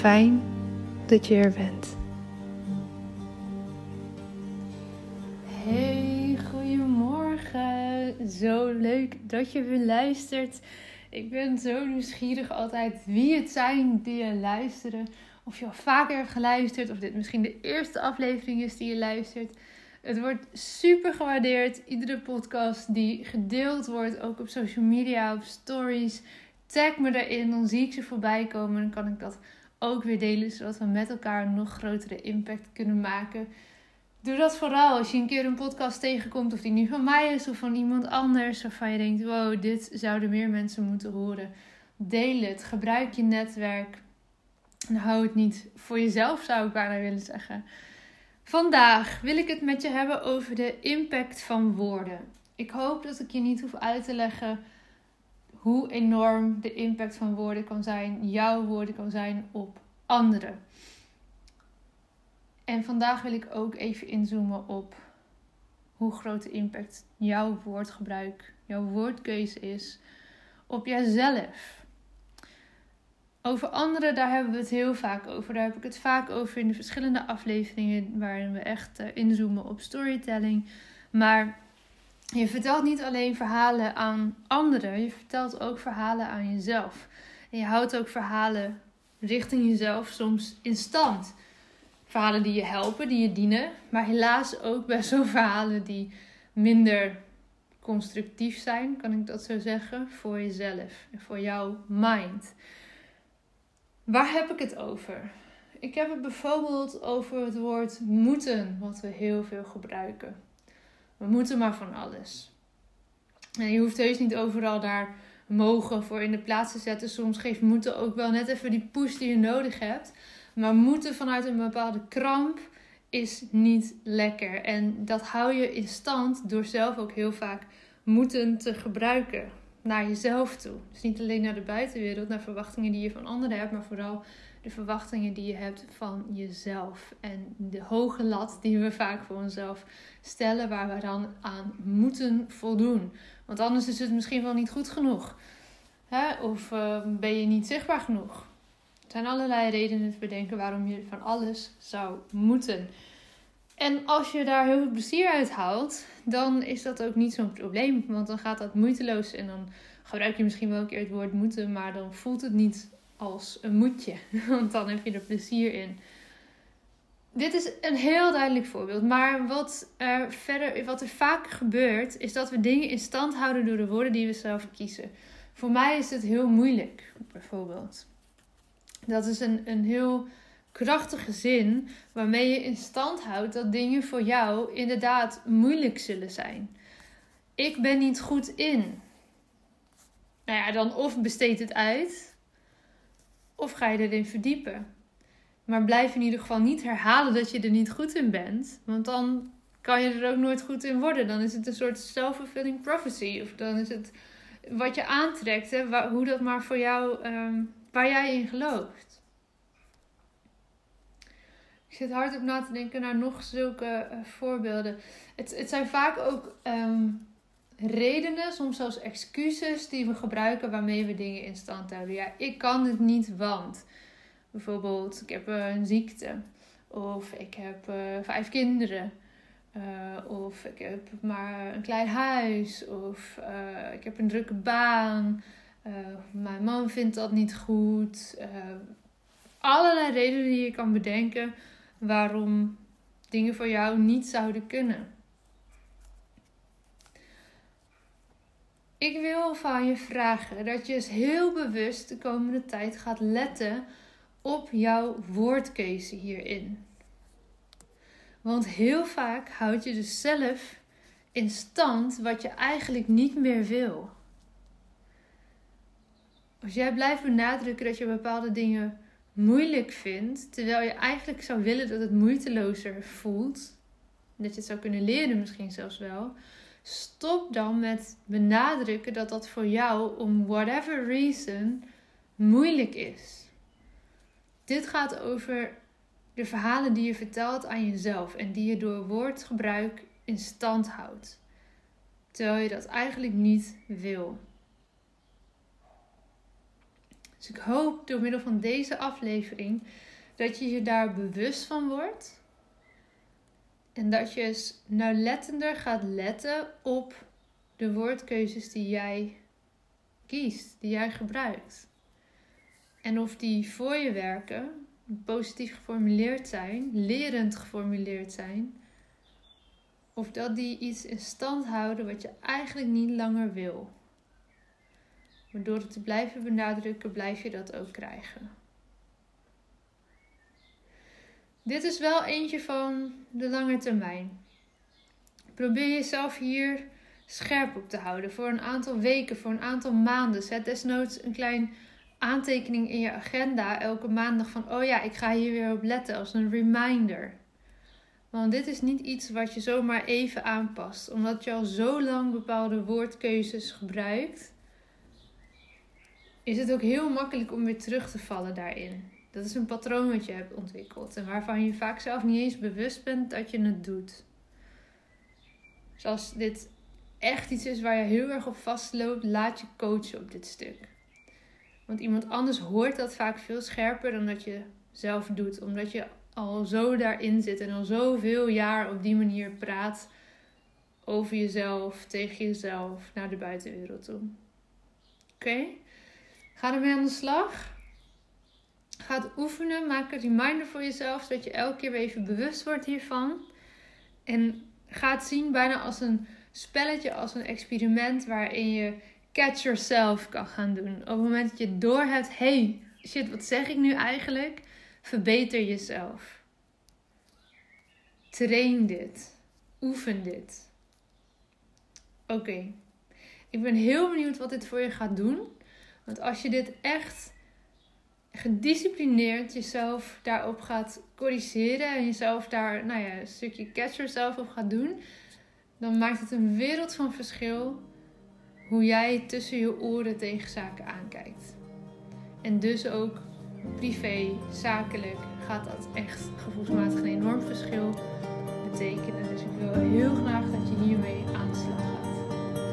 Fijn dat je er bent. Hey, goedemorgen. Zo leuk dat je weer luistert. Ik ben zo nieuwsgierig altijd wie het zijn die je luisteren. Of je al vaker hebt geluisterd, of dit misschien de eerste aflevering is die je luistert. Het wordt super gewaardeerd. Iedere podcast die gedeeld wordt, ook op social media, op stories. Tag me erin, dan zie ik ze voorbij komen. En kan ik dat ook weer delen, zodat we met elkaar een nog grotere impact kunnen maken. Doe dat vooral als je een keer een podcast tegenkomt, of die nu van mij is of van iemand anders, waarvan je denkt: wow, dit zouden meer mensen moeten horen. Deel het, gebruik je netwerk. En hou het niet voor jezelf, zou ik bijna willen zeggen. Vandaag wil ik het met je hebben over de impact van woorden. Ik hoop dat ik je niet hoef uit te leggen hoe enorm de impact van woorden kan zijn, jouw woorden kan zijn op anderen. En vandaag wil ik ook even inzoomen op hoe groot de impact jouw woordgebruik, jouw woordkeuze is op jijzelf. Over anderen, daar hebben we het heel vaak over. Daar heb ik het vaak over in de verschillende afleveringen waarin we echt eh, inzoomen op storytelling. Maar je vertelt niet alleen verhalen aan anderen, je vertelt ook verhalen aan jezelf. En je houdt ook verhalen richting jezelf soms in stand. Verhalen die je helpen, die je dienen, maar helaas ook best wel verhalen die minder constructief zijn, kan ik dat zo zeggen, voor jezelf en voor jouw mind. Waar heb ik het over? Ik heb het bijvoorbeeld over het woord moeten, wat we heel veel gebruiken. We moeten maar van alles. En je hoeft heus niet overal daar mogen voor in de plaats te zetten. Soms geeft moeten ook wel net even die push die je nodig hebt. Maar moeten vanuit een bepaalde kramp is niet lekker. En dat hou je in stand door zelf ook heel vaak moeten te gebruiken naar jezelf toe. Dus niet alleen naar de buitenwereld, naar verwachtingen die je van anderen hebt, maar vooral de verwachtingen die je hebt van jezelf. En de hoge lat die we vaak voor onszelf stellen, waar we dan aan moeten voldoen. Want anders is het misschien wel niet goed genoeg. Hè? Of uh, ben je niet zichtbaar genoeg. Er zijn allerlei redenen te bedenken waarom je van alles zou moeten. En als je daar heel veel plezier uit haalt, dan is dat ook niet zo'n probleem. Want dan gaat dat moeiteloos en dan gebruik je misschien wel een keer het woord moeten, maar dan voelt het niet als een moetje. Want dan heb je er plezier in. Dit is een heel duidelijk voorbeeld. Maar wat er verder, wat er vaak gebeurt, is dat we dingen in stand houden door de woorden die we zelf kiezen. Voor mij is het heel moeilijk, bijvoorbeeld. Dat is een, een heel krachtige zin waarmee je in stand houdt dat dingen voor jou inderdaad moeilijk zullen zijn. Ik ben niet goed in. Nou ja, dan of besteed het uit, of ga je erin verdiepen. Maar blijf in ieder geval niet herhalen dat je er niet goed in bent. Want dan kan je er ook nooit goed in worden. Dan is het een soort self-fulfilling prophecy. Of dan is het wat je aantrekt, hè, hoe dat maar voor jou, um, waar jij in gelooft. Ik zit hard op na te denken naar nog zulke uh, voorbeelden. Het, het zijn vaak ook um, redenen, soms zelfs excuses die we gebruiken waarmee we dingen in stand houden. Ja, ik kan het niet, want bijvoorbeeld ik heb een ziekte of ik heb uh, vijf kinderen. Uh, of ik heb maar een klein huis. Of ik heb een drukke baan. Mijn man vindt dat niet goed. allerlei redenen die je kan bedenken waarom dingen voor jou niet zouden kunnen. Ik wil van je vragen dat je eens heel bewust de komende tijd gaat letten op jouw woordkeuze hierin. Want heel vaak houd je dus zelf in stand wat je eigenlijk niet meer wil. Als jij blijft benadrukken dat je bepaalde dingen moeilijk vindt, terwijl je eigenlijk zou willen dat het moeitelozer voelt, dat je het zou kunnen leren misschien zelfs wel, stop dan met benadrukken dat dat voor jou om whatever reason moeilijk is. Dit gaat over de verhalen die je vertelt aan jezelf en die je door woordgebruik in stand houdt, terwijl je dat eigenlijk niet wil. Dus ik hoop door middel van deze aflevering dat je je daar bewust van wordt en dat je nauwlettender gaat letten op de woordkeuzes die jij kiest, die jij gebruikt. En of die voor je werken positief geformuleerd zijn, lerend geformuleerd zijn, of dat die iets in stand houden wat je eigenlijk niet langer wil. Maar door het te blijven benadrukken, blijf je dat ook krijgen. Dit is wel eentje van de lange termijn. Probeer jezelf hier scherp op te houden voor een aantal weken, voor een aantal maanden. Zet desnoods een klein aantekening in je agenda elke maandag van, oh ja, ik ga hier weer op letten als een reminder. Want dit is niet iets wat je zomaar even aanpast, omdat je al zo lang bepaalde woordkeuzes gebruikt. Is het ook heel makkelijk om weer terug te vallen daarin. Dat is een patroon wat je hebt ontwikkeld en waarvan je vaak zelf niet eens bewust bent dat je het doet. Dus als dit echt iets is waar je heel erg op vastloopt, laat je coachen op dit stuk. Want iemand anders hoort dat vaak veel scherper dan dat je zelf doet. Omdat je al zo daarin zit en al zoveel jaar op die manier praat over jezelf, tegen jezelf, naar de buitenwereld toe. Oké? Ga ermee aan de slag. Ga het oefenen. Maak een reminder voor jezelf, zodat je elke keer weer even bewust wordt hiervan. En ga het zien bijna als een spelletje, als een experiment waarin je catch yourself kan gaan doen. Op het moment dat je door hebt, hey, shit, wat zeg ik nu eigenlijk? Verbeter jezelf. Train dit. Oefen dit. Oké. Ik ben heel benieuwd wat dit voor je gaat doen. Want als je dit echt gedisciplineerd jezelf daarop gaat corrigeren en jezelf daar, nou ja, een stukje catch yourself op gaat doen, dan maakt het een wereld van verschil hoe jij tussen je oren tegen zaken aankijkt. En dus ook privé, zakelijk, gaat dat echt gevoelsmatig een enorm verschil betekenen. Dus ik wil heel graag dat je hiermee aan de slag gaat.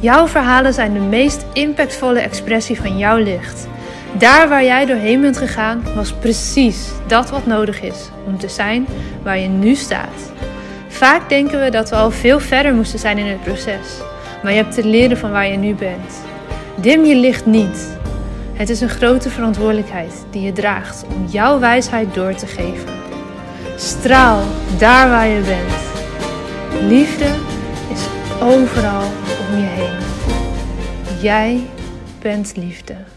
Jouw verhalen zijn de meest impactvolle expressie van jouw licht. Daar waar jij doorheen bent gegaan, was precies dat wat nodig is om te zijn waar je nu staat. Vaak denken we dat we al veel verder moesten zijn in het proces, maar je hebt te leren van waar je nu bent. Dim je licht niet. Het is een grote verantwoordelijkheid die je draagt om jouw wijsheid door te geven. Straal daar waar je bent. Liefde is overal Jij bent liefde.